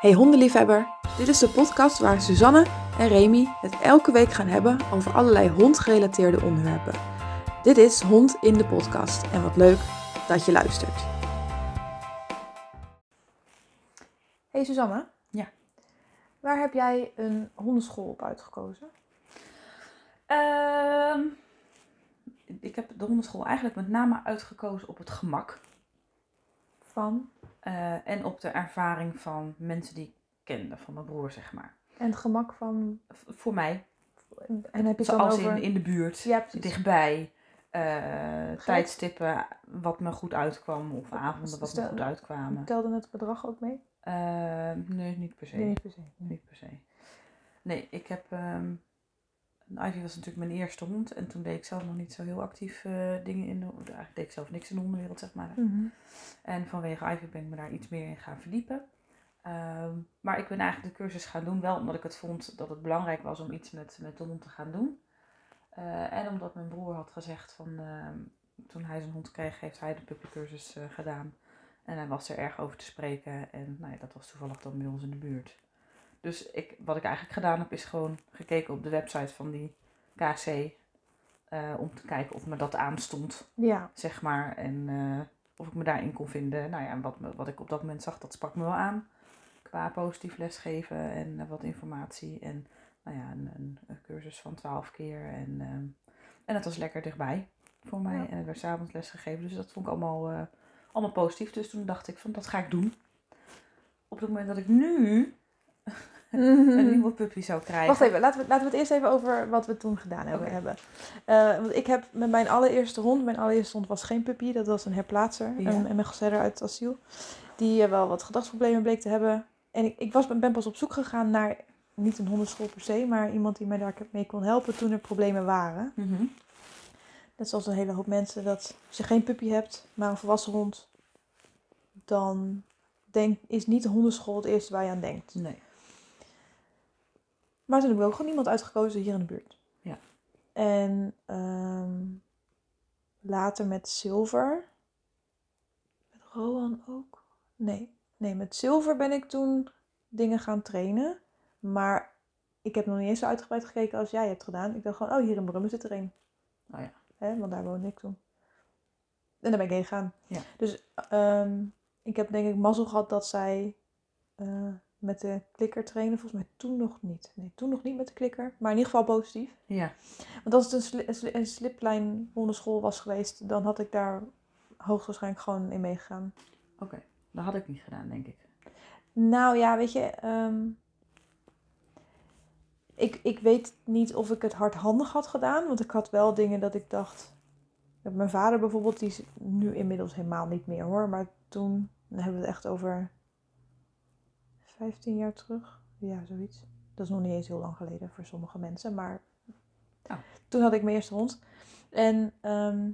Hey hondenliefhebber, dit is de podcast waar Suzanne en Remy het elke week gaan hebben over allerlei hondgerelateerde onderwerpen. Dit is Hond in de podcast en wat leuk dat je luistert. Hey Suzanne. Ja. Waar heb jij een hondenschool op uitgekozen? Ehm, ik heb de hondenschool eigenlijk met name uitgekozen op het gemak. Van eh, en op de ervaring van mensen die ik kende, van mijn broer zeg maar. en het gemak van. V- voor mij, En heb je het dan zoals over. in, in de buurt, Ja, dichtbij, eh, tijdstippen wat me goed uitkwam of avonden wat me goed uitkwamen. Telde het bedrag ook mee? Eh, nee, niet per se. Nee, niet per se. Niet per se. Nee, ik heb. ehm Ivy was natuurlijk mijn eerste hond. En toen deed ik zelf nog niet zo heel actief eh, dingen in de. Eigenlijk deed ik zelf niks in de hondenwereld, zeg maar. Mhm. En vanwege Ivy ben ik me daar iets meer in gaan verdiepen. Ehm, maar ik ben eigenlijk de cursus gaan doen, wel omdat ik het vond dat het belangrijk was om iets met, met de hond te gaan doen. Eh, en omdat mijn broer had gezegd van ehm, toen hij zijn hond kreeg, heeft hij de puppycursus eh, gedaan. En hij was er erg over te spreken. En nou ja, dat was toevallig dan bij ons in de buurt. Dus ik, wat ik eigenlijk gedaan heb, is gewoon gekeken op de website van die KC. eh, om te kijken of me dat aanstond Ja, zeg maar. En eh, of ik me daarin kon vinden. Nou ja, en wat, wat ik op dat moment zag, dat sprak me wel aan. Qua positief lesgeven en eh, wat informatie. En nou ja, een, een, een cursus van 12 keer. En, ehm, en het was lekker dichtbij voor mij. Ja. En er werd s'avonds les gegeven. Dus dat vond ik allemaal, allemaal positief. Dus toen dacht ik van, dat ga ik doen. Op het moment dat ik nu een nieuwe puppy zou krijgen. Wacht even, laten we, laten we het eerst even over wat we toen gedaan hebben. Hebben. Eh, want ik heb met mijn allereerste hond, mijn allereerste hond was geen puppy, dat was een herplaatser, Ja. een, een uit het asiel. Die eh, wel wat gedragsproblemen bleek te hebben. En ik, ik was, ben pas op zoek gegaan naar, niet een hondenschool per se, maar iemand die mij daar mee kon helpen toen er problemen waren. Mhm. Net zoals een hele hoop mensen, dat als je geen puppy hebt, maar een volwassen hond, dan denk, is niet de hondenschool het eerste waar je aan denkt. Nee. Maar toen heb ik ook gewoon iemand uitgekozen hier in de buurt. Ja. En ehm, later met Silver. Met Rowan ook? Nee. Nee, met Silver ben ik toen dingen gaan trainen. Maar ik heb nog niet eens zo uitgebreid gekeken als jij hebt gedaan. Ik dacht gewoon, oh, hier in Brummen zit er een. Oh ja. Hè, want daar woonde ik toen. En daar ben ik heen gegaan. Ja. Dus ehm, ik heb denk ik mazzel gehad dat zij eh, met de klikker trainen. Volgens mij toen nog niet. Nee, toen nog niet met de klikker. Maar in ieder geval positief. Ja. Want als het een, sli- een sli- een sliplijn hondenschool was geweest, dan had ik daar hoogstwaarschijnlijk gewoon in meegegaan. Oké. Dat had ik niet gedaan, denk ik. Nou ja, weet je, ehm, ik, ik weet niet of ik het hardhandig had gedaan, want ik had wel dingen dat ik dacht. Mijn vader bijvoorbeeld, die is nu inmiddels helemaal niet meer hoor, maar toen dan hebben we het echt over 15 jaar terug. Ja, zoiets. Dat is nog niet eens heel lang geleden voor sommige mensen, maar Oh. toen had ik mijn eerste hond. En ehm,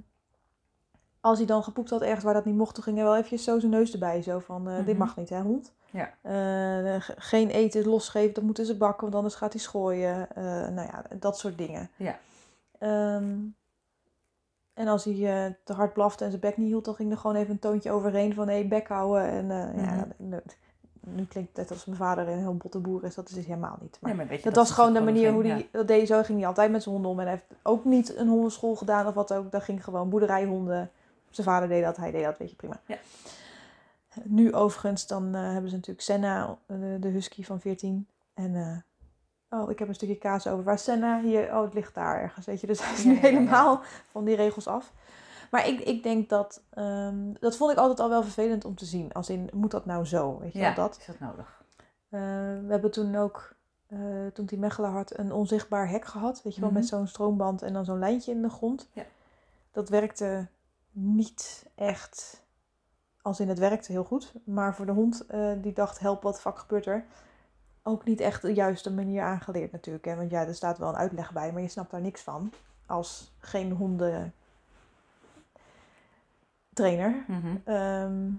als hij dan gepoept had ergens waar dat niet mocht, toen ging hij wel eventjes zo zijn neus erbij. Zo van, eh, dit Mhm. mag niet hè hond. Ja. Eh, ge- geen eten losgeven, dat moeten ze bakken, want anders gaat hij schooien. Eh, nou ja, dat soort dingen. Ja. Ehm, en als hij eh, te hard blafte en zijn bek niet hield, dan ging er gewoon even een toontje overheen van hé, bek houden. En eh, ja, Mhm. Nu, klinkt het net als mijn vader een heel botte boer is, dat is dus helemaal niet. Maar Nee, maar weet je, dat, was gewoon de manier hoe hij dat deed. Zo ging hij altijd met zijn honden om. En hij heeft ook niet een hondenschool gedaan of wat ook. Dat ging gewoon boerderijhonden. Zijn vader deed dat, hij deed dat, weet je, prima. Ja. Nu overigens, dan eh, hebben ze natuurlijk Senna, eh, de husky van 14. En, eh, oh, ik heb een stukje kaas over. Waar is Senna? Hier, oh, het ligt daar ergens, weet je. Dus hij is nu ja, ja, ja. helemaal van die regels af. Maar ik, ik denk dat, ehm, dat vond ik altijd al wel vervelend om te zien. Als in, moet dat nou zo, weet je Ja, wel, dat. is dat nodig? Eh, we hebben toen ook, eh, toen die Mechelen had, een onzichtbaar hek gehad. Weet je wel, Mhm. met zo'n stroomband en dan zo'n lijntje in de grond. Ja. Dat werkte niet echt, als in het werkte heel goed. Maar voor de hond, eh, die dacht, help, wat fuck gebeurt er? Ook niet echt de juiste manier aangeleerd natuurlijk. Hè? Want ja, er staat wel een uitleg bij, maar je snapt daar niks van. Als geen honden trainer. Mhm. Ehm,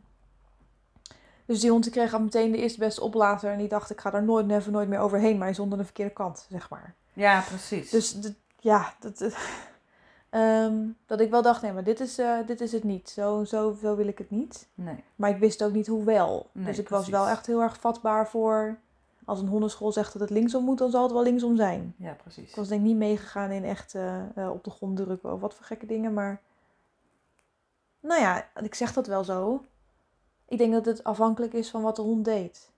dus die hond die kreeg al meteen de eerste beste oplater. En die dacht, ik ga daar nooit, never, nooit meer overheen. Maar hij stond aan de verkeerde kant, zeg maar. Ja, precies. Dus de- ja, dat, Ehm, dat ik wel dacht, nee, maar dit is, eh, dit is het niet. Zo, zo, zo wil ik het niet. Nee. Maar ik wist ook niet hoe wel. Nee, dus ik was wel echt heel erg vatbaar voor... Als een hondenschool zegt dat het linksom moet, dan zal het wel linksom zijn. Ja, precies. Ik was denk ik niet meegegaan in echt eh, eh, op de grond drukken of wat voor gekke dingen. Maar nou ja, ik zeg dat wel zo. Ik denk dat het afhankelijk is van wat de hond deed.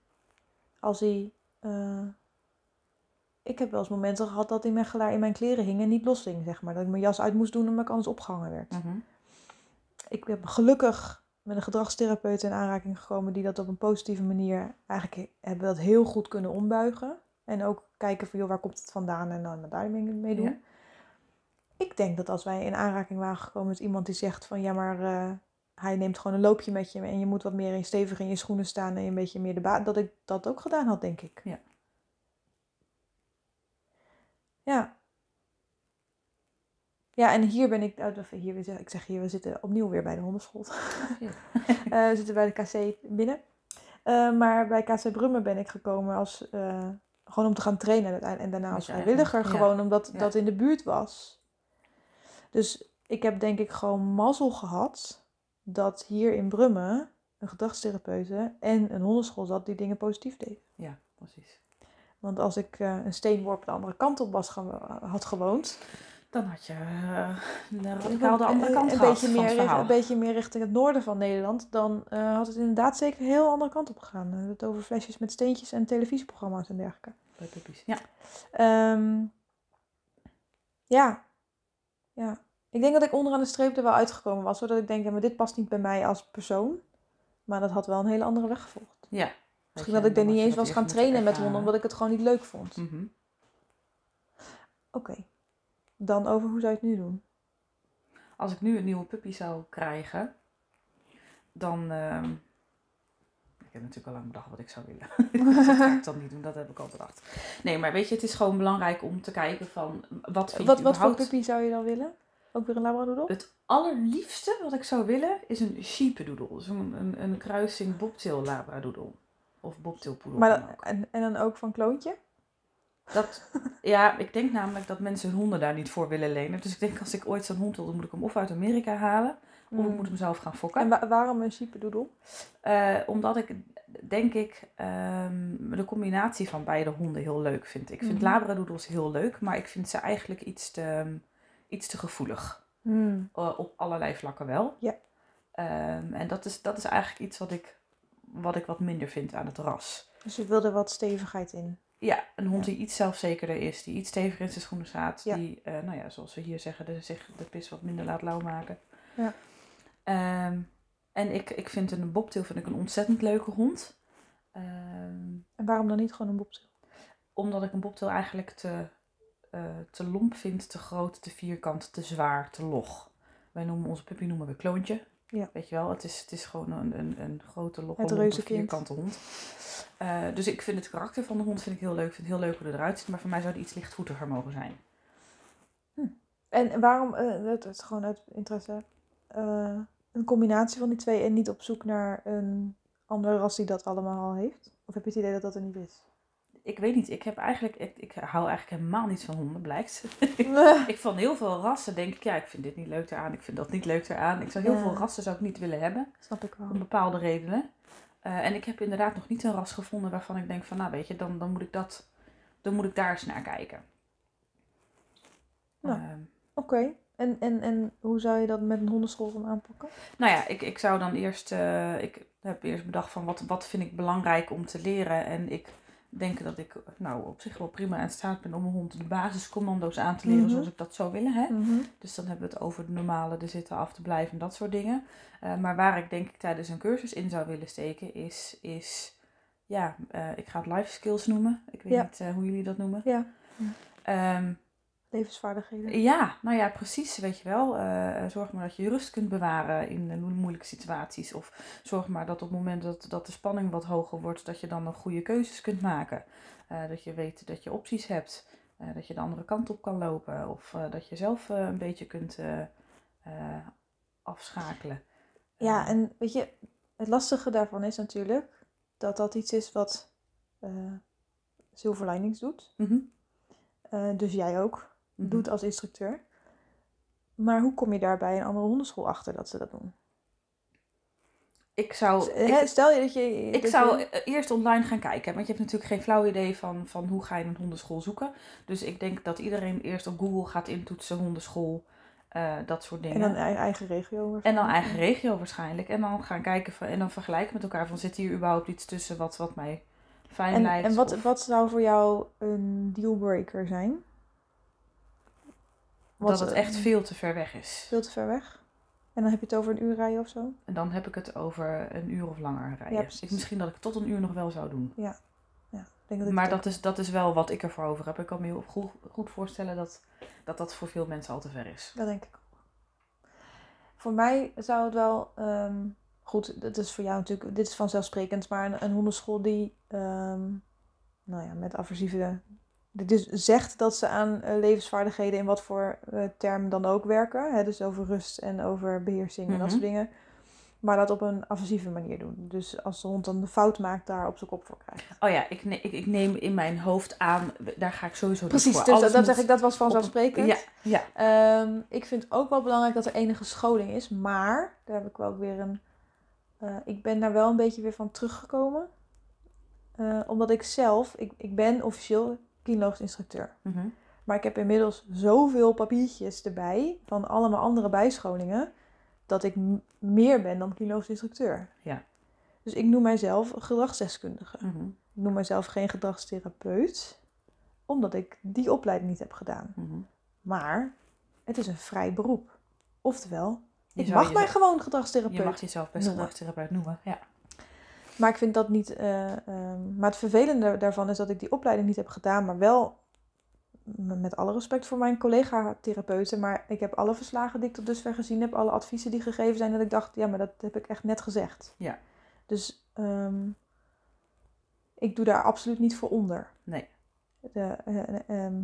Als hij... eh, ik heb wel eens momenten gehad dat hij mijn gelaar in mijn kleren hing en niet losging, zeg maar. Dat ik mijn jas uit moest doen omdat ik anders opgehangen werd. Mhm. Ik ben gelukkig met een gedragstherapeut in aanraking gekomen die dat op een positieve manier eigenlijk hebben we dat heel goed kunnen ombuigen. En ook kijken van joh, waar komt het vandaan en dan daar mee doen. Ja. Ik denk dat als wij in aanraking waren gekomen met iemand die zegt van ja, maar eh, hij neemt gewoon een loopje met je en je moet wat meer in stevig in je schoenen staan en een beetje meer de baat, dat ik dat ook gedaan had, denk ik. Ja. Ja. Ja, en hier ben ik, oh, hier, ik zeg hier, we zitten opnieuw weer bij de hondenschool. Ja. Eh, we zitten bij de KC binnen. Eh, maar bij KC Brummen ben ik gekomen als, gewoon om te gaan trainen en- daarna als vrijwilliger. ja. Gewoon omdat Ja. dat in de buurt was. Dus ik heb denk ik gewoon mazzel gehad dat hier in Brummen een gedragstherapeute en een hondenschool zat die dingen positief deed. Ja, precies. Want als ik eh, een steenworp de andere kant op was had gewoond, Dan had je uh, de andere kant een, gehad beetje meer, richt- een beetje meer richting het noorden van Nederland, dan eh, had het inderdaad zeker een heel andere kant op gegaan. Eh, Het over flesjes met steentjes en televisieprogramma's en dergelijke. Bij puppies. Ja. Ehm, ja. Ja. Ik denk dat ik onderaan de streep er wel uitgekomen was, zodat ik denk, ja, maar dit past niet bij mij als persoon. Maar dat had wel een hele andere weg gevolgd. ja. Misschien dat ik er niet eens was gaan trainen met honden, omdat ik het gewoon niet leuk vond. Mhm. Oké. Dan over hoe zou je het nu doen? Als ik nu een nieuwe puppy zou krijgen, dan... ehm, ik heb natuurlijk al lang bedacht wat ik zou willen. dat ga ik dan niet doen, dat heb ik al bedacht. Nee, maar weet je, het is gewoon belangrijk om te kijken van... Wat vind Wat, je wat voor puppy zou je dan willen? Ook weer een labradoodle? Het allerliefste wat ik zou willen is een sheepadoodle. Dus een, een, een kruising bobtail labradoodle. Of bobtail poedel. Maar en, en dan ook van kloontje? Dat, ja, ik denk namelijk dat mensen hun honden daar niet voor willen lenen. Dus ik denk als ik ooit zo'n hond wil, dan moet ik hem of uit Amerika halen. Of ik Mm. moet hem zelf gaan fokken. En wa- waarom een sheepadoodle? Eh, omdat ik, denk ik, ehm, de combinatie van beide honden heel leuk vind. Ik vind Mhm. labradoodles heel leuk, maar ik vind ze eigenlijk iets te, iets te gevoelig. Hmm. Eh, op allerlei vlakken wel. Ja. Ehm, en dat is, dat is eigenlijk iets wat ik, wat ik wat minder vind aan het ras. Dus je wilde wat stevigheid in. Ja, een hond die iets zelfzekerder is, die iets steviger in zijn schoenen staat. Ja. Die, eh, nou ja, zoals we hier zeggen, de, zich de pis wat minder laat lauw maken. Ja. Ehm, en ik, ik vind een bobtail vind ik een ontzettend leuke hond. Ehm, En waarom dan niet gewoon een bobtail? omdat ik een bobtail eigenlijk te, eh, te lomp vind, te groot, te vierkant, te zwaar, te log. Wij noemen onze puppy noemen we kloontje. Ja. Weet je wel, het is, het is gewoon een, een, een grote, logge, Het lompe, reuzenkind. vierkante hond. Eh, dus ik vind het karakter van de hond vind ik heel leuk. Ik vind het heel leuk hoe hij eruit ziet. Maar voor mij zou die iets lichtvoetiger mogen zijn. En waarom, eh, het is gewoon uit interesse, eh, een combinatie van die twee en niet op zoek naar een andere ras die dat allemaal al heeft? Of heb je het idee dat dat er niet is? Ik weet niet, ik heb eigenlijk, ik, ik hou eigenlijk helemaal niet van honden, blijkt. ik van heel veel rassen denk ik, ja, ik vind dit niet leuk eraan, ik vind dat niet leuk eraan. Ik zou heel Ja. veel rassen zou ik niet willen hebben, Snap ik wel. om bepaalde redenen. Eh, en ik heb inderdaad nog niet een ras gevonden waarvan ik denk van, nou weet je, dan, dan moet ik dat, dan moet ik daar eens naar kijken. Nou. Ehm, Oké. En, en, en hoe zou je dat met een hondenschool gaan aanpakken? Nou ja, ik, ik zou dan eerst, eh, ik heb eerst bedacht van wat, wat vind ik belangrijk om te leren. En ik denk dat ik nou op zich wel prima in staat ben om een hond de basiscommando's aan te leren Mhm. zoals ik dat zou willen. Hè? Dus dan hebben we het over de normale, de zitten, af te blijven en dat soort dingen. Eh, maar waar ik denk ik tijdens een cursus in zou willen steken is, is ja, eh, ik ga het life skills noemen. Ik weet Ja. niet hoe jullie dat noemen. Ja. Ehm, Levensvaardigheden. ja, nou ja, precies, weet je wel. Eh, zorg maar dat je je rust kunt bewaren in mo- moeilijke situaties. Of zorg maar dat op het moment dat, dat de spanning wat hoger wordt, dat je dan nog goede keuzes kunt maken. Eh, dat je weet dat je opties hebt. Eh, dat je de andere kant op kan lopen. Of dat je zelf een beetje kunt afschakelen. Ja, en weet je, het lastige daarvan is natuurlijk dat dat iets is wat eh Silver Linings doet. mhm, dus jij ook. Doet als instructeur. Maar hoe kom je daar bij een andere hondenschool achter dat ze dat doen? Ik zou, ik, Stel je dat je... ik dat zou je- eh, eerst online gaan kijken. Want je hebt natuurlijk geen flauw idee van, van hoe ga je een hondenschool zoeken. Dus ik denk dat iedereen eerst op Google gaat intoetsen hondenschool. eh, dat soort dingen. En dan eigen, regio. En dan eigen regio waarschijnlijk. En dan gaan kijken van, en dan vergelijken met elkaar van zit hier überhaupt iets tussen wat, wat mij fijn En, lijkt. en wat, of wat zou voor jou een dealbreaker zijn? Wat, dat het eh, echt veel te ver weg is. Veel te ver weg? En dan heb je het over een uur rijden of zo? En dan heb ik het over een uur of langer rijden. Ja, misschien dat ik tot een uur nog wel zou doen. Ja, ik denk dat ik Maar dat is, dat is wel wat ik ervoor over heb. Ik kan me heel goed, goed voorstellen dat, dat dat voor veel mensen al te ver is. Dat denk ik ook. Voor mij zou het wel... ehm, goed, dat is voor jou natuurlijk... Dit is vanzelfsprekend. Maar een, een hondenschool die... ehm, nou ja, met aversieve... die Dus zegt dat ze aan eh, levensvaardigheden... in wat voor eh, termen dan ook werken. Hè? Dus over rust en over beheersing en dat Mhm. soort dingen. Maar dat op een aversieve manier doen. Dus als de hond dan de fout maakt... daar op zijn kop voor krijgen. Oh ja, ik, ne- ik, ik neem in mijn hoofd aan, daar ga ik sowieso niet Precies, voor. dus dat, Alles dat moet zeg ik, dat was op- vanzelfsprekend. Ja, ja. Ehm, ik vind ook wel belangrijk dat er enige scholing is. Maar, daar heb ik wel ook weer een... eh, ik ben daar wel een beetje weer van teruggekomen. Omdat ik zelf... Ik, ik ben officieel kinologisch instructeur. Mhm. Maar ik heb inmiddels zoveel papiertjes erbij... van allemaal andere bijscholingen... dat ik meer ben dan kinologisch instructeur. Ja. Dus ik noem mijzelf gedragsdeskundige. Mhm. Ik noem mijzelf geen gedragstherapeut... omdat ik die opleiding niet heb gedaan. Mhm. Maar het is een vrij beroep. Oftewel, Je ik mag je- mij gewoon Je gedragstherapeut. mag jezelf best noemen. gedragstherapeut noemen. Ja. Maar ik vind dat niet. eh, ehm, maar het vervelende daarvan is dat ik die opleiding niet heb gedaan, maar wel met alle respect voor mijn collega-therapeuten. Maar ik heb alle verslagen die ik tot dusver gezien heb, alle adviezen die gegeven zijn, dat ik dacht, ja, maar dat heb ik echt net gezegd. Ja. Dus ehm, ik doe daar absoluut niet voor onder. Nee. De, eh, eh, ehm,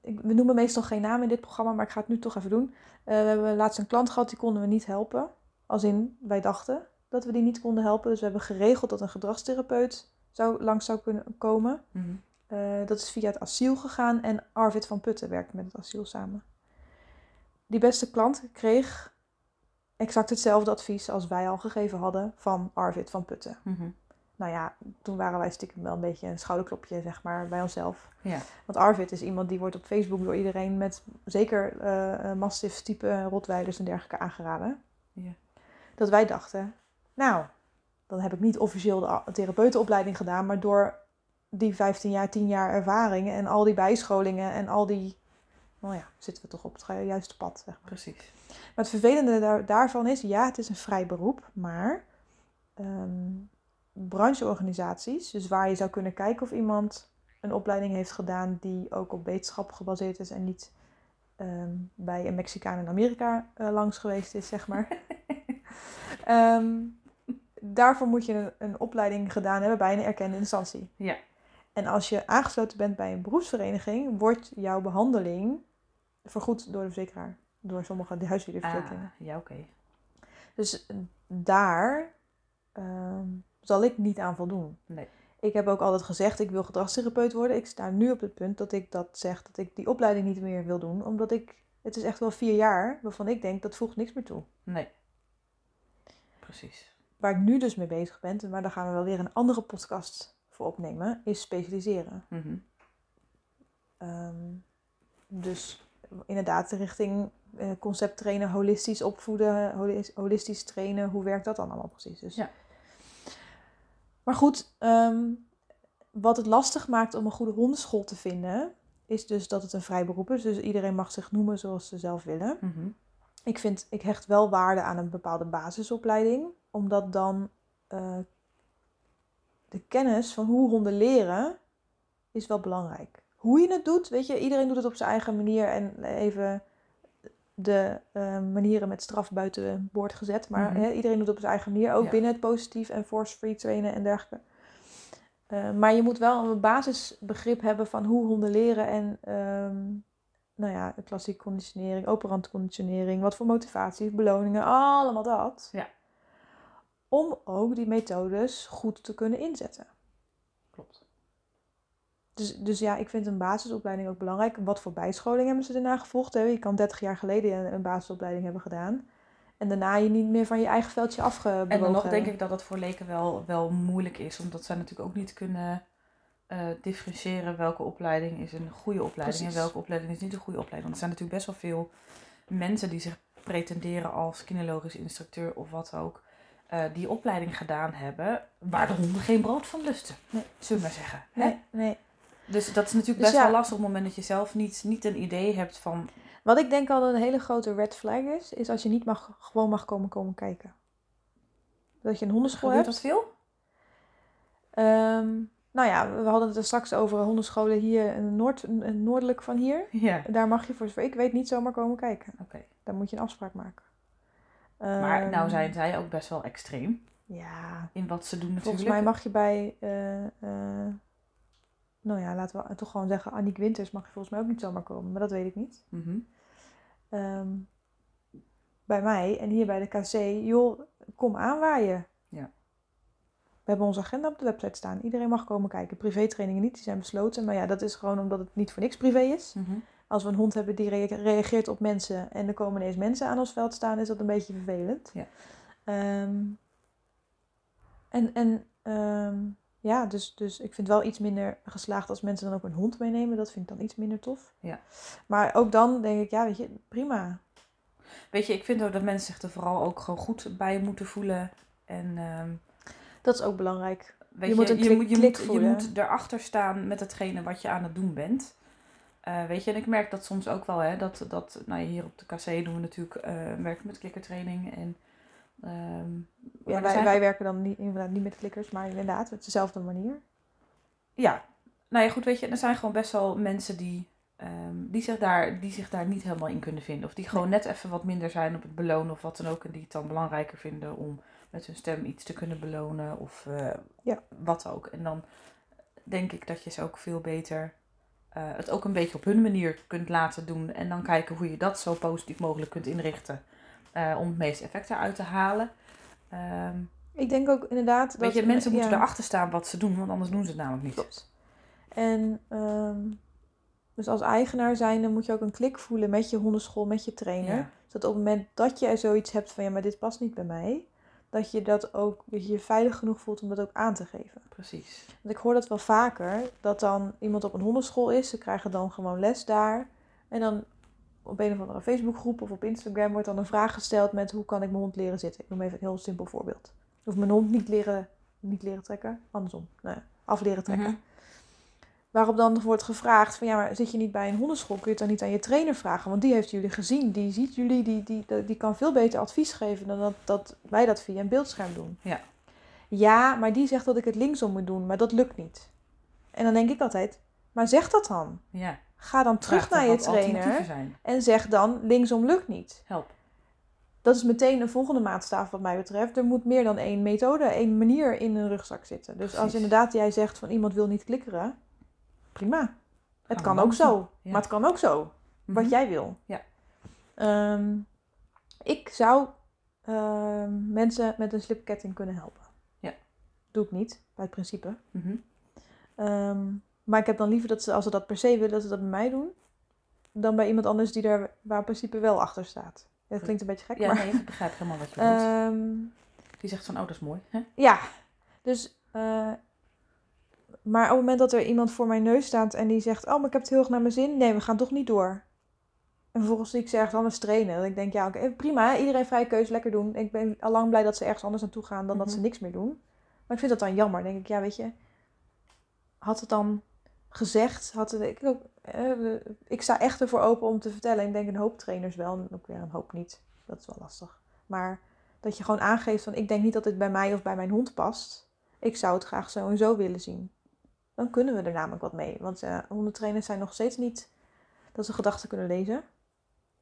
ik, we noemen meestal geen naam in dit programma, maar ik ga het nu toch even doen. We hebben laatst een klant gehad, die konden we niet helpen. Als in, wij dachten dat we die niet konden helpen. Dus we hebben geregeld dat een gedragstherapeut zou, langs zou kunnen komen. Mhm. Eh, dat is via het asiel gegaan en Arvid van Putten werkt met het asiel samen. Die beste klant kreeg exact hetzelfde advies als wij al gegeven hadden van Arvid van Putten. Mhm. Nou ja, toen waren wij stiekem wel een beetje een schouderklopje, zeg maar, bij onszelf. Ja. Want Arvid is iemand die wordt op Facebook door iedereen met zeker eh eh, mastiff type rotweilers en dergelijke aangeraden. Ja. Dat wij dachten, nou, dan heb ik niet officieel de therapeutenopleiding gedaan, maar door die 15 jaar, 10 jaar ervaring en al die bijscholingen en al die, nou ja, zitten we toch op het ju- juiste pad, zeg maar. Precies. Maar het vervelende daar, daarvan is, ja, het is een vrij beroep, maar ehm, brancheorganisaties, dus waar je zou kunnen kijken of iemand een opleiding heeft gedaan die ook op wetenschap gebaseerd is en niet ehm, bij een Mexicaan in Amerika eh, langs geweest is, zeg maar. Ehm, daarvoor moet je een, een opleiding gedaan hebben bij een erkende instantie. Ja. En als je aangesloten bent bij een beroepsvereniging, wordt jouw behandeling vergoed door de verzekeraar. Door sommige Ah, huisdierenverzekeringen. ja, oké. Dus daar ehm, zal ik niet aan voldoen. Nee. Ik heb ook altijd gezegd, ik wil gedragstherapeut worden. Ik sta nu op het punt dat ik dat zeg, dat ik die opleiding niet meer wil doen. Omdat ik, het is echt wel vier jaar waarvan ik denk, dat voegt niks meer toe. Nee. Precies. Waar ik nu dus mee bezig ben, maar daar gaan we wel weer een andere podcast voor opnemen, is specialiseren. Mhm. Ehm, dus inderdaad richting eh, concept trainen, holistisch opvoeden, holis- holistisch trainen. Hoe werkt dat dan allemaal precies? Dus. Ja. Maar goed, ehm, wat het lastig maakt om een goede hondenschool te vinden, is dus dat het een vrij beroep is. Dus iedereen mag zich noemen zoals ze zelf willen. Mhm. Ik vind, ik hecht wel waarde aan een bepaalde basisopleiding, omdat dan eh, de kennis van hoe honden leren is wel belangrijk. Hoe je het doet, weet je, iedereen doet het op zijn eigen manier en even de eh, manieren met straf buiten boord gezet, maar Mhm. iedereen doet het op zijn eigen manier, ook Ja. binnen het positief en force-free trainen en dergelijke. Eh, maar je moet wel een basisbegrip hebben van hoe honden leren en ehm, nou ja, klassieke conditionering, operante conditionering, wat voor motivaties, beloningen, allemaal dat. Ja. Om ook die methodes goed te kunnen inzetten. Klopt. Dus, dus ja, ik vind een basisopleiding ook belangrijk. Wat voor bijscholing hebben ze daarna gevolgd? Hè? Je kan 30 jaar geleden een, basisopleiding hebben gedaan. En daarna je niet meer van je eigen veldje afgebewogen En dan nog denk ik dat het voor leken wel, wel moeilijk is, omdat zij natuurlijk ook niet kunnen eh, differentiëren welke opleiding is een goede opleiding Precies. en welke opleiding is niet een goede opleiding. Want er zijn natuurlijk best wel veel mensen die zich pretenderen als kinologisch instructeur of wat ook, eh, die opleiding gedaan hebben, waar de honden geen brood van lusten, Nee. zullen we maar zeggen. hè? Nee, nee. Dus dat is natuurlijk Dus best ja. wel lastig op het moment dat je zelf niet, niet een idee hebt van, Wat ik denk al een hele grote red flag is, is als je niet mag, gewoon mag komen, komen kijken. Dat je een hondenschool gebeurt hebt. dat veel? Ehm, nou ja, we hadden het er straks over hondenscholen hier in Noord, noordelijk van hier. Ja, Daar mag je voor zover ik weet niet zomaar komen kijken. oké. Daar moet je een afspraak maken. Maar Ehm, nou zijn zij ook best wel extreem Ja, in wat ze doen natuurlijk. volgens mij mag je bij, eh, eh, nou ja, laten we toch gewoon zeggen, Annick Winters mag je volgens mij ook niet zomaar komen. Maar dat weet ik niet. Mhm. Ehm, bij mij en hier bij de KC, joh, kom aanwaaien. Ja. We hebben onze agenda op de website staan. Iedereen mag komen kijken. Privé-trainingen niet, die zijn besloten. Maar ja, dat is gewoon omdat het niet voor niks privé is. Mhm. Als we een hond hebben die rea- reageert op mensen en er komen ineens mensen aan ons veld staan, is dat een beetje vervelend. Ja. Ehm, en en ehm, ja, dus, dus ik vind wel iets minder geslaagd als mensen dan ook een hond meenemen. Dat vind ik dan iets minder tof. Ja. Maar ook dan denk ik, ja, weet je, prima. Weet je, ik vind ook dat mensen zich er vooral ook gewoon goed bij moeten voelen. En ehm, Dat is ook belangrijk. weet Je je, moet een je, klik- moet, je, moet, je moet erachter staan met hetgene wat je aan het doen bent. Eh, weet je, en ik merk dat soms ook wel, hè, dat, dat nou ja, hier op de KC doen we natuurlijk eh, werken met klikkertraining. En, maar Ja, wij, zijn- wij werken dan niet, inderdaad niet met klikkers, maar inderdaad, op dezelfde manier. Ja, nou ja, goed, weet je, er zijn gewoon best wel mensen die, ehm, die, zich daar, die zich daar niet helemaal in kunnen vinden. Of die gewoon net even wat minder zijn op het belonen of wat dan ook. En die het dan belangrijker vinden om met hun stem iets te kunnen belonen of eh, Ja. wat ook. En dan denk ik dat je ze ook veel beter eh, het ook een beetje op hun manier kunt laten doen. En dan kijken hoe je dat zo positief mogelijk kunt inrichten eh, om het meeste effect eruit te halen. Ehm, Ik denk ook inderdaad dat... weet je, mensen moeten ja. erachter staan wat ze doen, want anders doen ze het namelijk niet. Klopt. En ehm, dus als eigenaar zijnde moet je ook een klik voelen met je hondenschool, met je trainer. Ja. Zodat op het moment dat je zoiets hebt van ja, maar dit past niet bij mij, dat je dat ook, dat je je veilig genoeg voelt om dat ook aan te geven. Precies. Want ik hoor dat wel vaker, dat dan iemand op een hondenschool is, ze krijgen dan gewoon les daar. En dan op een of andere Facebookgroep of op Instagram wordt dan een vraag gesteld met hoe kan ik mijn hond leren zitten. Ik noem even een heel simpel voorbeeld. Of mijn hond niet leren, niet leren trekken, andersom, nou ja, af leren trekken. Waarop dan wordt gevraagd van ja, maar zit je niet bij een hondenschool? Kun je het dan niet aan je trainer vragen? Want die heeft jullie gezien, die ziet jullie, die, die, die, die kan veel beter advies geven dan dat, dat wij dat via een beeldscherm doen. Ja. Ja, maar die zegt dat ik het linksom moet doen, maar dat lukt niet. En dan denk ik altijd, maar zeg dat dan. Ja. Ga dan terug Vraag naar je trainer en zeg dan linksom lukt niet. Help. Dat is meteen een volgende maatstaf wat mij betreft. Er moet meer dan één methode, één manier in een rugzak zitten. Dus als inderdaad jij zegt van iemand wil niet klikkeren, prima. Het we kan ook zo. Ja. maar het kan ook zo. Wat Mhm. jij wil. Ja. Ehm, ik zou ehm, mensen met een slipketting kunnen helpen. Ja. Doe ik niet, bij het principe. Mhm. Ehm, maar ik heb dan liever dat ze, als ze dat per se willen, dat ze dat bij mij doen. Dan bij iemand anders die daar waar principe wel achter staat. Dat klinkt een beetje gek, Ja, maar... nee, ik begrijp helemaal wat je bedoelt. Die zegt van, oh, dat is mooi. Hè? ja, dus... eh, maar op het moment dat er iemand voor mijn neus staat en die zegt... Oh, maar ik heb het heel erg naar mijn zin. Nee, we gaan toch niet door. En vervolgens zie ik ze ergens anders trainen. Dat ik denk, ja, oké, prima. hè, Iedereen vrije keuze, lekker doen. Ik ben al lang blij dat ze ergens anders naartoe gaan dan dat ze Mhm. niks meer doen. Maar ik vind dat dan jammer. Dan denk ik, ja, weet je... Had het dan gezegd, had het, ik, ook, eh, ik sta echt ervoor open om te vertellen. Ik denk een hoop trainers wel, en ook weer een hoop niet. Dat is wel lastig. Maar dat je gewoon aangeeft van, ik denk niet dat dit bij mij of bij mijn hond past. Ik zou het graag zo en zo willen zien. Dan kunnen we er namelijk wat mee. Want eh hondentrainers zijn nog steeds niet dat ze gedachten kunnen lezen.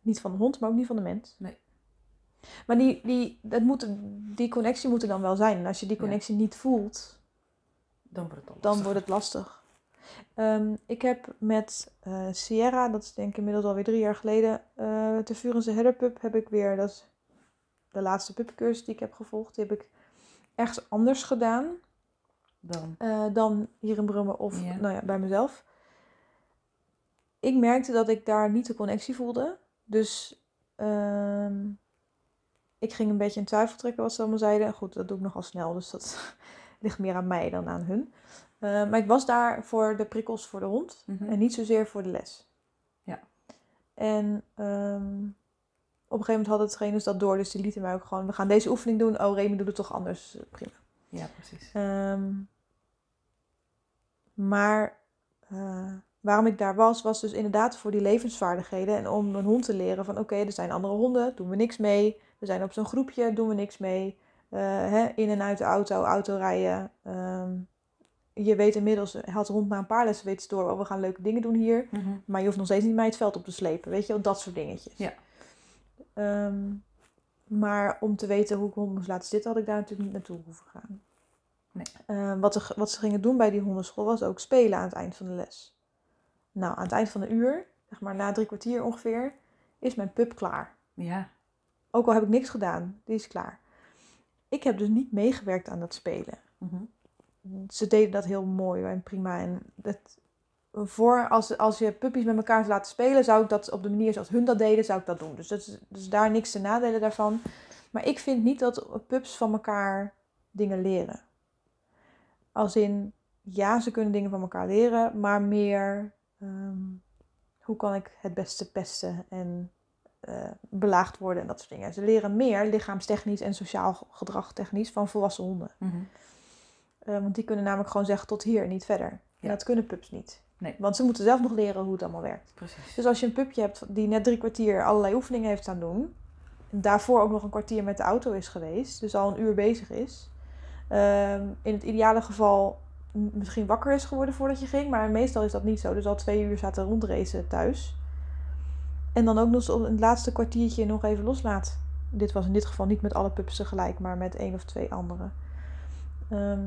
Niet van de hond, maar ook niet van de mens. Nee. Maar die, die, dat moet, die connectie moet er dan wel zijn. En als je die Ja. connectie niet voelt, Dan wordt het al dan lastig. wordt het lastig. Ehm, ik heb met eh, Sierra, dat is denk ik inmiddels alweer drie jaar geleden, eh de Vurense Herderpup heb ik weer, dat is de laatste puppencursus die ik heb gevolgd, die heb ik ergens anders gedaan. Dan. eh, dan hier in Brummen of nou ja, bij mezelf. Ik merkte dat ik daar niet de connectie voelde. Dus ehm, ik ging een beetje in twijfel trekken wat ze allemaal zeiden. Goed, dat doe ik nogal snel, dus dat ligt meer aan mij dan aan hun. Eh, maar ik was daar voor de prikkels voor de hond Mhm. en niet zozeer voor de les. Ja. En ehm, op een gegeven moment hadden de trainers dat door, dus die lieten mij ook gewoon, we gaan deze oefening doen. Oh, Remy doet het toch anders, prima. Ja, precies. Ehm, maar eh, waarom ik daar was, was dus inderdaad voor die levensvaardigheden. En om een hond te leren van oké, er zijn andere honden, doen we niks mee. We zijn op zo'n groepje, doen we niks mee. Eh, hè, in en uit de auto, autorijden. Ehm, je weet inmiddels, had de hond na een paar lessen weet ze door, oh, we gaan leuke dingen doen hier. Mhm. Maar je hoeft nog steeds niet mij het veld op te slepen. Weet je wel, dat soort dingetjes. Ja. Ehm, maar om te weten hoe ik hond moest laten zitten, had ik daar natuurlijk niet naartoe hoeven gaan. Nee. Ehm, wat, er, wat ze gingen doen bij die hondenschool was ook spelen aan het eind van de les. Nou, aan het eind van de uur, zeg maar na drie kwartier ongeveer, is mijn pup klaar. Ja. Ook al heb ik niks gedaan, die is klaar. Ik heb dus niet meegewerkt aan dat spelen Mhm. ze deden dat heel mooi en prima. En dat, voor, als, als je puppies met elkaar laten spelen, zou ik dat op de manier zoals hun dat deden, zou ik dat doen. Dus, dat dus daar niks te nadelen daarvan. Maar ik vind niet dat pups van elkaar dingen leren. Als in, ja, ze kunnen dingen van elkaar leren, maar meer ehm, hoe kan ik het beste pesten en eh, belaagd worden en dat soort dingen. Ze leren meer lichaamstechnisch en sociaal gedragtechnisch van volwassen honden. Mhm. Eh, want die kunnen namelijk gewoon zeggen tot hier, niet verder. En dat kunnen pups niet. Nee. Want ze moeten zelf nog leren hoe het allemaal werkt. Precies. Dus als je een pupje hebt die net drie kwartier allerlei oefeningen heeft staan doen. En daarvoor ook nog een kwartier met de auto is geweest. Dus al een uur bezig is. Ehm, in het ideale geval misschien wakker is geworden voordat je ging. Maar meestal is dat niet zo. Dus al twee uur zaten rondracen thuis. En dan ook nog zo het laatste kwartiertje nog even loslaat. Dit was in dit geval niet met alle pups tegelijk, maar met één of twee anderen. Ehm,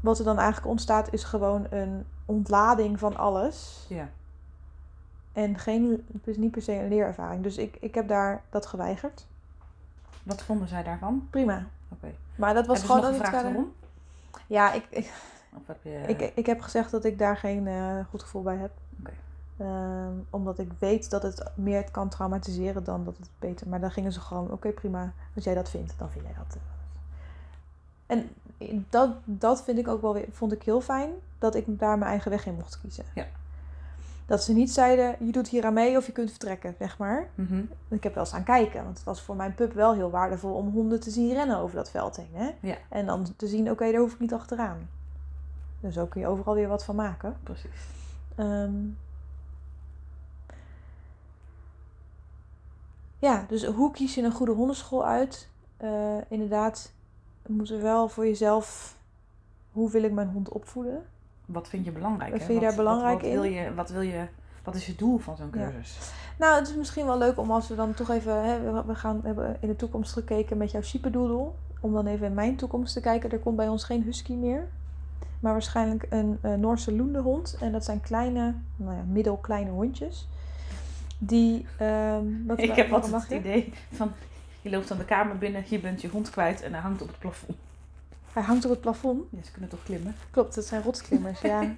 wat er dan eigenlijk ontstaat is gewoon een ontlading van alles. Ja. En geen, het is niet per se een leerervaring. Dus ik, ik heb daar dat geweigerd. Wat vonden zij daarvan? Prima. Maar dat was gewoon nog dat ik gevraagd daar- waarom? Ja, ik, ik, Of heb je... ik, ik heb gezegd dat ik daar geen eh, goed gevoel bij heb. Oké. Ehm, omdat ik weet dat het meer kan traumatiseren dan dat het beter. Maar dan gingen ze gewoon, oké prima, als jij dat vindt, dan vind jij dat. eh. En dat, dat vind ik ook wel weer, vond ik heel fijn, dat ik daar mijn eigen weg in mocht kiezen. Ja. Dat ze niet zeiden, je doet hier aan mee of je kunt vertrekken, zeg maar. Mhm. Ik heb wel eens aan kijken, want het was voor mijn pup wel heel waardevol om honden te zien rennen over dat veld heen. Hè? Ja. En dan te zien, oké, daar hoef ik niet achteraan. Dus zo kun je overal weer wat van maken. Precies. Ehm, ja, dus hoe kies je een goede hondenschool uit? Eh, inderdaad, moet er wel voor jezelf, hoe wil ik mijn hond opvoeden? Wat vind je belangrijk? Wat hè? vind je daar belangrijk wat, wat Wil in? je, wat wil je... Wat is je doel van zo'n Ja. cursus? Nou, het is misschien wel leuk om als we dan toch even, hè, we- gaan hebben in de toekomst gekeken met jouw Siependoedel. Om dan even in mijn toekomst te kijken. Er komt bij ons geen husky meer. Maar waarschijnlijk een eh, Noorse loendehond. En dat zijn kleine, nou ja, middelkleine hondjes. Die, ehm wat, Ik heb wat altijd het idee van... Je loopt dan de kamer binnen, je bent je hond kwijt en hij hangt op het plafond. Hij hangt op het plafond. Ja, ze kunnen toch klimmen? Klopt, dat zijn rotsklimmers, ja.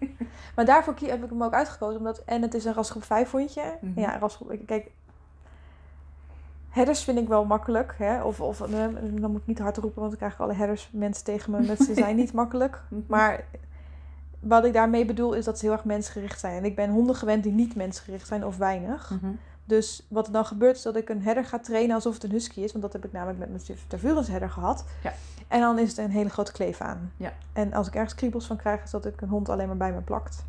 Maar daarvoor heb ik hem ook uitgekozen. Omdat, en het is een rasgroep 5 hondje. Mhm. Ja, rasgroep... Kijk, herders vind ik wel makkelijk. Hè? Of, of eh, dan moet ik niet hard roepen, want dan krijg ik alle herders mensen tegen me. Ze zijn niet makkelijk. Maar wat ik daarmee bedoel is dat ze heel erg mensgericht zijn. En ik ben honden gewend die niet mensgericht zijn of weinig. Mhm. Dus wat er dan gebeurt is dat ik een herder ga trainen alsof het een husky is. Want dat heb ik namelijk met mijn Tervurens herder gehad. Ja. En dan is het een hele grote kleef aan. Ja. En als ik ergens kriebels van krijg, is dat ik een hond alleen maar bij me plakt.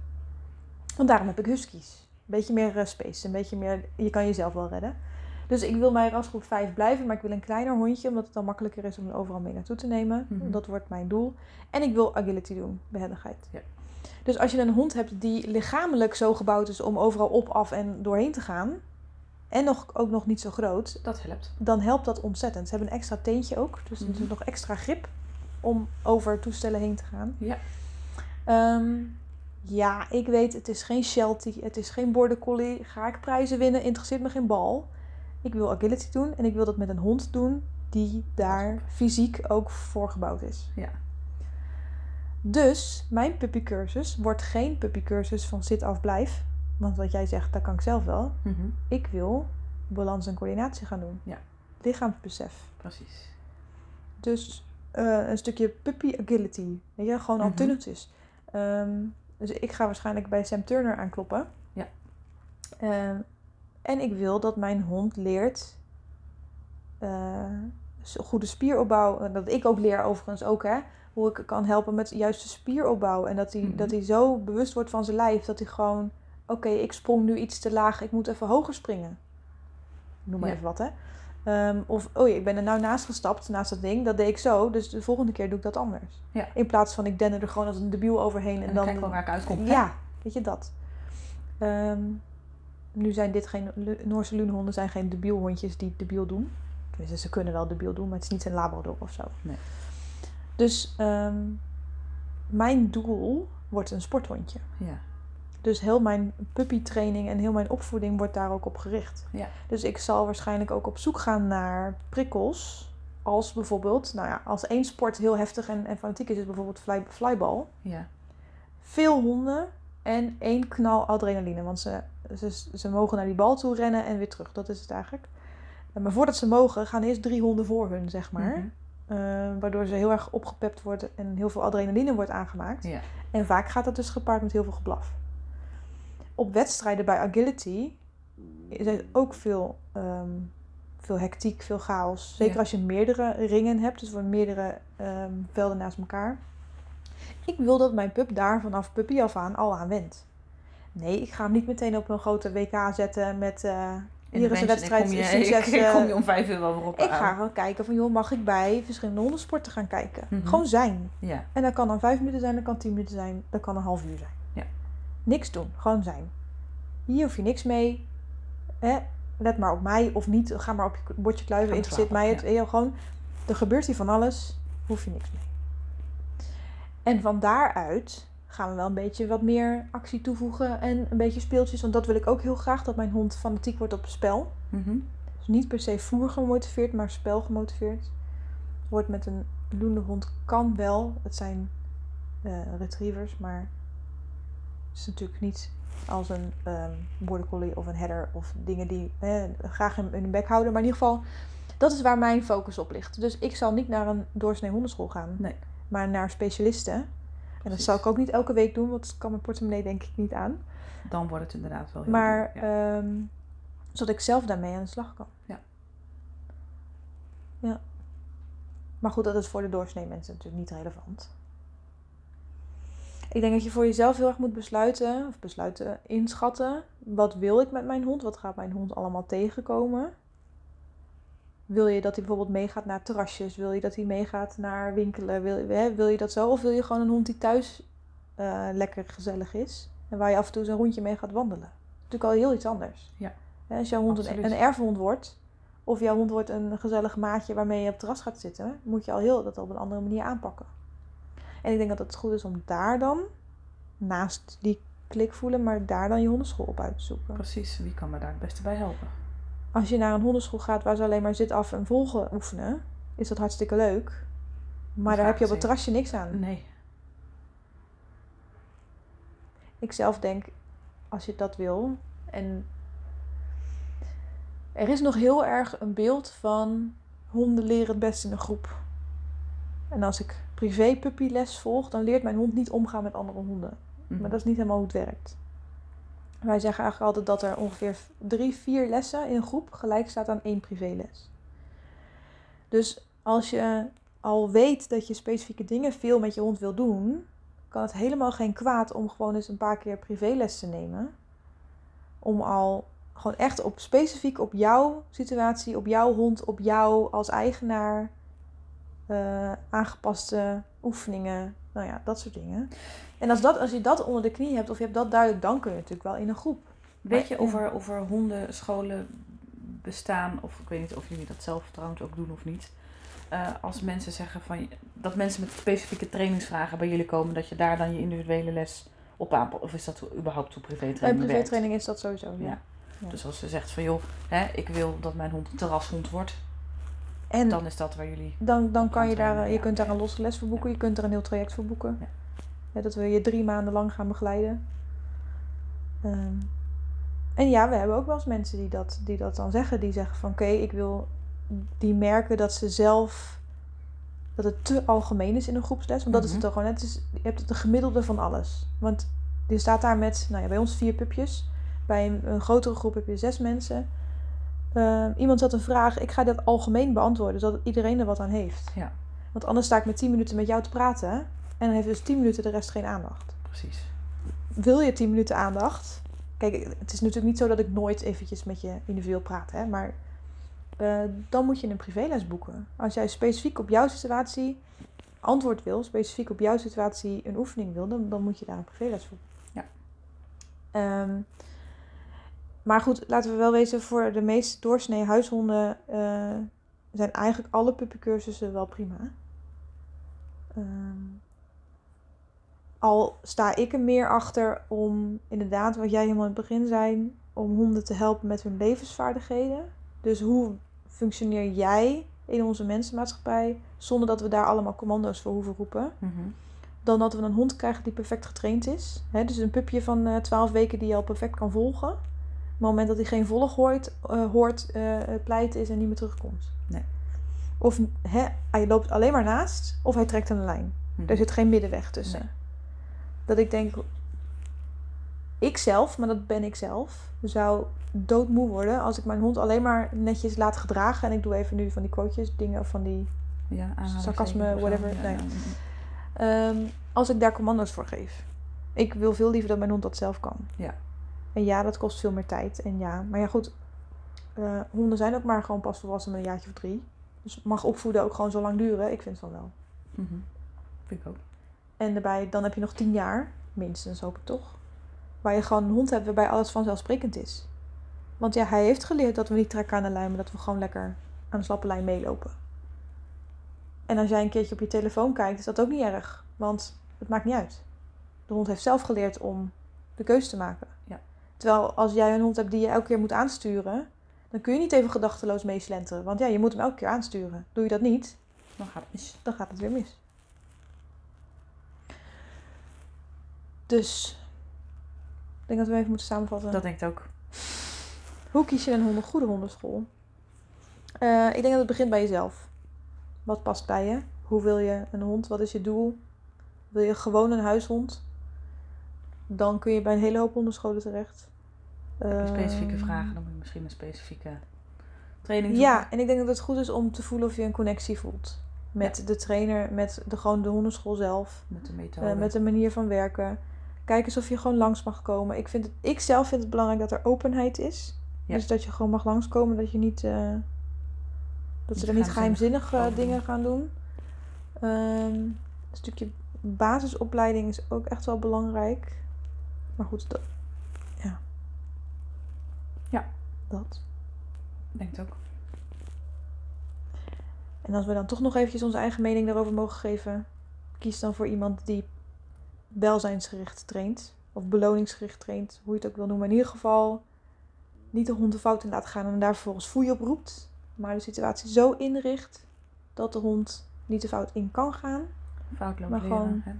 Want daarom heb ik huskies. Een beetje meer eh, space. Een beetje meer, je kan jezelf wel redden. Dus ik wil bij rasgroep 5 blijven, maar ik wil een kleiner hondje. Omdat het dan makkelijker is om er overal mee naartoe te nemen. Mhm. Dat wordt mijn doel. En ik wil agility doen, behendigheid. Ja. Dus als je een hond hebt die lichamelijk zo gebouwd is om overal op, af en doorheen te gaan. En nog, ook nog niet zo groot, Dat helpt. dan helpt dat ontzettend. Ze hebben een extra teentje ook, dus er Mhm. is nog extra grip om over toestellen heen te gaan. Ja. Ehm, ja, ik weet, het is geen Sheltie, het is geen Border Collie. Ga ik prijzen winnen? Interesseert me geen bal. Ik wil agility doen en ik wil dat met een hond doen die daar fysiek ook voor gebouwd is. Ja. Dus mijn puppycursus wordt geen puppycursus van zit af blijf. Want wat jij zegt, dat kan ik zelf wel. Mhm. Ik wil balans en coördinatie gaan doen. Ja. Lichaamsbesef. Precies. Dus eh, een stukje puppy agility. Weet je, gewoon al tunneltjes. Ehm, dus ik ga waarschijnlijk bij Sam Turner aankloppen. Ja. Ehm, en ik wil dat mijn hond leert eh, goede spieropbouw. En dat ik ook leer overigens ook, hè. Hoe ik kan helpen met juiste spieropbouw. En dat hij, Mhm. dat hij zo bewust wordt van zijn lijf. Dat hij gewoon, oké, ik sprong nu iets te laag. Ik moet even hoger springen. Noem maar Ja. even wat, hè. Ehm, of, oh ja, ik ben er nou naast gestapt, naast dat ding. Dat deed ik zo. Dus de volgende keer doe ik dat anders. Ja. In plaats van ik denne er gewoon als een debiel overheen. En, En dan dan, kijk wel waar ik uitkom. ja, weet je dat. Ehm, nu zijn dit geen... Noorse lunehonden zijn geen debielhondjes die debiel doen. Tenminste, ze kunnen wel debiel doen, maar het is niet een labrador of zo. Nee. Dus ehm, mijn doel wordt een sporthondje. Ja. Dus heel mijn puppytraining en heel mijn opvoeding wordt daar ook op gericht. Ja. Dus ik zal waarschijnlijk ook op zoek gaan naar prikkels. Als bijvoorbeeld, nou ja, als één sport heel heftig en, en fanatiek is, is bijvoorbeeld fly, flybal. Ja. Veel honden en één knal adrenaline. Want ze, ze, ze mogen naar die bal toe rennen en weer terug. Dat is het eigenlijk. Eh, Maar voordat ze mogen, gaan eerst drie honden voor hun, zeg maar. Mhm. Eh, waardoor ze heel erg opgepept wordt en heel veel adrenaline wordt aangemaakt. Ja. En vaak gaat dat dus gepaard met heel veel geblaf. Op wedstrijden bij agility is er ook veel, ehm, veel hectiek, veel chaos. Zeker Ja. als je meerdere ringen hebt, dus voor meerdere ehm, velden naast elkaar. Ik wil dat mijn pup daar vanaf puppy af aan al aan went. Nee, ik ga hem niet meteen op een grote WK zetten met... eh, hier is een wedstrijd, ik kom je, succes. ik, kom je om vijf uur wel weer op ik ga gewoon kijken van, joh, mag ik bij verschillende hondensporten gaan kijken? Mhm. Gewoon zijn. Ja. En dat kan dan vijf minuten zijn, dat kan tien minuten zijn, dat kan een half uur zijn. Ja. Niks doen, gewoon zijn. Hier hoef je niks mee. Hè? Let maar op mij of niet. Ga maar op je bordje kluiven, interesseert mij het. Je, gewoon, er gebeurt hier van alles, hoef je niks mee. En van daaruit gaan we wel een beetje wat meer actie toevoegen en een beetje speeltjes. Want dat wil ik ook heel graag, dat mijn hond fanatiek wordt op spel. Mhm. Dus niet per se voer gemotiveerd, maar spel gemotiveerd. Wordt met een loenehond kan wel. Het zijn eh, retrievers, maar het is natuurlijk niet als een border collie of een header of dingen die eh, graag in, in hun bek houden. Maar in ieder geval, dat is waar mijn focus op ligt. Dus ik zal niet naar een doorsnee hondenschool gaan, Nee. maar naar specialisten. En dat zal ik ook niet elke week doen, want dat kan mijn portemonnee denk ik niet aan. Dan wordt het inderdaad wel heel Maar duur, ja. ehm, zodat ik zelf daarmee aan de slag kan. Ja. Ja. Maar goed, dat is voor de doorsnee mensen natuurlijk niet relevant. Ik denk dat je voor jezelf heel erg moet besluiten, of besluiten, inschatten. Wat wil ik met mijn hond? Wat gaat mijn hond allemaal tegenkomen? Wil je dat hij bijvoorbeeld meegaat naar terrasjes? Wil je dat hij meegaat naar winkelen? Wil, je- hè, wil je dat zo? Of wil je gewoon een hond die thuis eh, lekker gezellig is? En waar je af en toe zo'n rondje mee gaat wandelen? Natuurlijk al heel iets anders. Ja. Hè, Als jouw hond een, een erfhond wordt, of jouw hond wordt een gezellig maatje waarmee je op het terras gaat zitten, moet je al heel dat op een andere manier aanpakken. En ik denk dat het goed is om daar dan, naast die klik voelen, maar daar dan je hondenschool op uit te zoeken. Precies, wie kan me daar het beste bij helpen? Als je naar een hondenschool gaat waar ze alleen maar zit af en volgen oefenen, is dat hartstikke leuk. Maar daar heb je op het terrasje niks aan. Nee. Ik zelf denk, als je dat wil. En er is nog heel erg een beeld van honden leren het best in een groep. En als ik privé puppyles volg, dan leert mijn hond niet omgaan met andere honden. Mhm. Maar dat is niet helemaal hoe het werkt. Wij zeggen eigenlijk altijd dat er ongeveer drie, vier lessen in een groep gelijk staat aan één privéles. Dus als je al weet dat je specifieke dingen veel met je hond wil doen, kan het helemaal geen kwaad om gewoon eens een paar keer privéles te nemen. Om al gewoon echt op specifiek op jouw situatie, op jouw hond, op jou als eigenaar eh, aangepaste oefeningen, nou ja, dat soort dingen. En als, dat, als je dat onder de knie hebt, of je hebt dat duidelijk, dan kun je natuurlijk wel in een groep. Weet je Maar- of er, of er hondenscholen bestaan, of ik weet niet of jullie dat zelf trouwens ook doen of niet. Eh, als mensen zeggen van dat mensen met specifieke trainingsvragen bij jullie komen, dat je daar dan je individuele les op aanpast. Of is dat überhaupt Bij privétraining werkt? privétraining is dat sowieso. Ja. Dus als ze zegt van joh, hè, ik wil dat mijn hond een terrashond wordt, En dan is dat waar jullie. dan, dan kan je daar, je kunt daar een losse les voor boeken, je kunt er een heel traject voor boeken. Ja. Dat we je drie maanden lang gaan begeleiden. Ehm, en ja, we hebben ook wel eens mensen die dat, die dat dan zeggen. Die zeggen van oké, ik wil... Die merken dat ze zelf... Dat het te algemeen is in een groepsles. Want dat is het Mhm. toch gewoon. Het is, je hebt het de gemiddelde van alles. Want je staat daar met, nou ja, bij ons vier pupjes. Bij een, een grotere groep heb je zes mensen. Ehm, iemand had een vraag. Ik ga dat algemeen beantwoorden, zodat iedereen er wat aan heeft. Ja. Want anders sta ik met 10 minuten met jou te praten. En dan heeft dus 10 minuten de rest geen aandacht. Precies. Wil je 10 minuten aandacht? Kijk, het is natuurlijk niet zo dat ik nooit eventjes met je individueel praat. Hè? Maar eh, dan moet je een privéles boeken. Als jij specifiek op jouw situatie antwoord wil, specifiek op jouw situatie een oefening wil, dan, dan moet je daar een privéles voor. Ja. Ehm, maar goed, laten we wel wezen, voor de meest doorsnee huishonden eh, zijn eigenlijk alle puppycursussen wel prima. Ehm, al sta ik er meer achter om inderdaad, wat jij helemaal in het begin zei, om honden te helpen met hun levensvaardigheden. Dus hoe functioneer jij in onze mensenmaatschappij zonder dat we daar allemaal commando's voor hoeven roepen? Mhm. Dan dat we een hond krijgen die perfect getraind is. Dus een pupje van eh 12 weken die je al perfect kan volgen. Op het moment dat hij geen volg hoort, eh, hoort eh, pleit is en niet meer terugkomt. Nee. Of hè, hij loopt alleen maar naast of hij trekt aan de lijn. Mhm. Er zit geen middenweg tussen. Nee. Dat ik denk, ik zelf, maar dat ben ik zelf, zou doodmoe worden als ik mijn hond alleen maar netjes laat gedragen. En ik doe even nu van die quotejes, dingen of van die Ja, sarcasme, whatever, Ja, nee. ja. Ehm, als ik daar commando's voor geef. Ik wil veel liever dat mijn hond dat zelf kan. Ja. En ja, dat kost veel meer tijd. En ja, maar ja goed. eh, honden zijn ook maar gewoon pas volwassen met een jaartje of drie. Dus mag opvoeden ook gewoon zo lang duren. Ik vind van wel. Mhm. Vind ik ook. En daarbij, dan heb je nog tien jaar, minstens hoop ik toch. Waar je gewoon een hond hebt waarbij alles vanzelfsprekend is. Want ja, hij heeft geleerd dat we niet trekken aan de lijn, maar dat we gewoon lekker aan de slappe lijn meelopen. En als jij een keertje op je telefoon kijkt, is dat ook niet erg. Want het maakt niet uit. De hond heeft zelf geleerd om de keuze te maken. Terwijl als jij een hond hebt die je elke keer moet aansturen, dan kun je niet even gedachteloos meeslenteren. Want ja, je moet hem elke keer aansturen. Doe je dat niet, Dan gaat het mis. dan gaat het weer mis. Dus, ik denk dat we even moeten samenvatten. Dat denk ik ook. Hoe kies je een goede hondenschool? Eh, ik denk dat het begint bij jezelf. Wat past bij je? Hoe wil je een hond? Wat is je doel? Wil je gewoon een huishond? Dan kun je bij een hele hoop hondenscholen terecht. Heb je specifieke Ehm, vragen, dan moet je misschien een specifieke training zoeken. Ja, en ik denk dat het goed is om te voelen of je een connectie voelt. Met de trainer, met de, gewoon de hondenschool zelf. Met de methode. Eh, met de manier van werken. Kijk eens of je gewoon langs mag komen. Ik, vind het, ik zelf vind het belangrijk dat er openheid is. Ja. Dus dat je gewoon mag langskomen. Dat je niet. eh, dat ze er niet geheimzinnig geheimzinnig eh, over doen. dingen gaan doen. Ehm, een stukje basisopleiding is ook echt wel belangrijk. Maar goed, dat. Ja. Ja. Dat. Denk het ook. En als we dan toch nog eventjes onze eigen mening daarover mogen geven, kies dan voor iemand die welzijnsgericht traint. Of beloningsgericht traint, hoe je het ook wil noemen. In ieder geval niet de hond de fout in laat gaan en daar vervolgens foei op roept. Maar de situatie zo inricht dat de hond niet de fout in kan gaan. Foutloos Maar leren. gewoon- hè?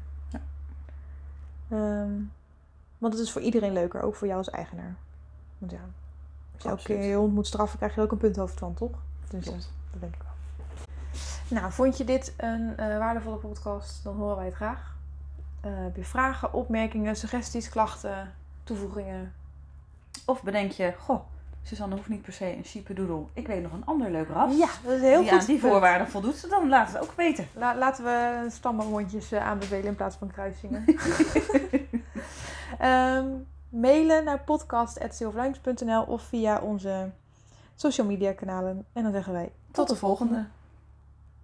Ehm, want het is voor iedereen leuker, ook voor jou als eigenaar. Want ja, als je elke keer je hond moet straffen, krijg je er ook een punthoofd van, toch? Dus Klopt. dat denk ik wel. Nou, vond je dit een eh, waardevolle podcast? Dan horen wij het graag. Eh, heb je vragen, opmerkingen, suggesties, klachten, toevoegingen? Of bedenk je, goh, Suzanne hoeft niet per se een sheepadoodle. Ik weet nog een ander leuk ras. Ja, dat is heel die goed. aan die voorwaarden voldoet, dan laat het ook weten. La- laten we stammenhondjes eh, aanbevelen in plaats van kruisingen. Ehm, mailen naar podcast.silverlinks.nl of via onze social media kanalen. En dan zeggen wij Tot de volgende.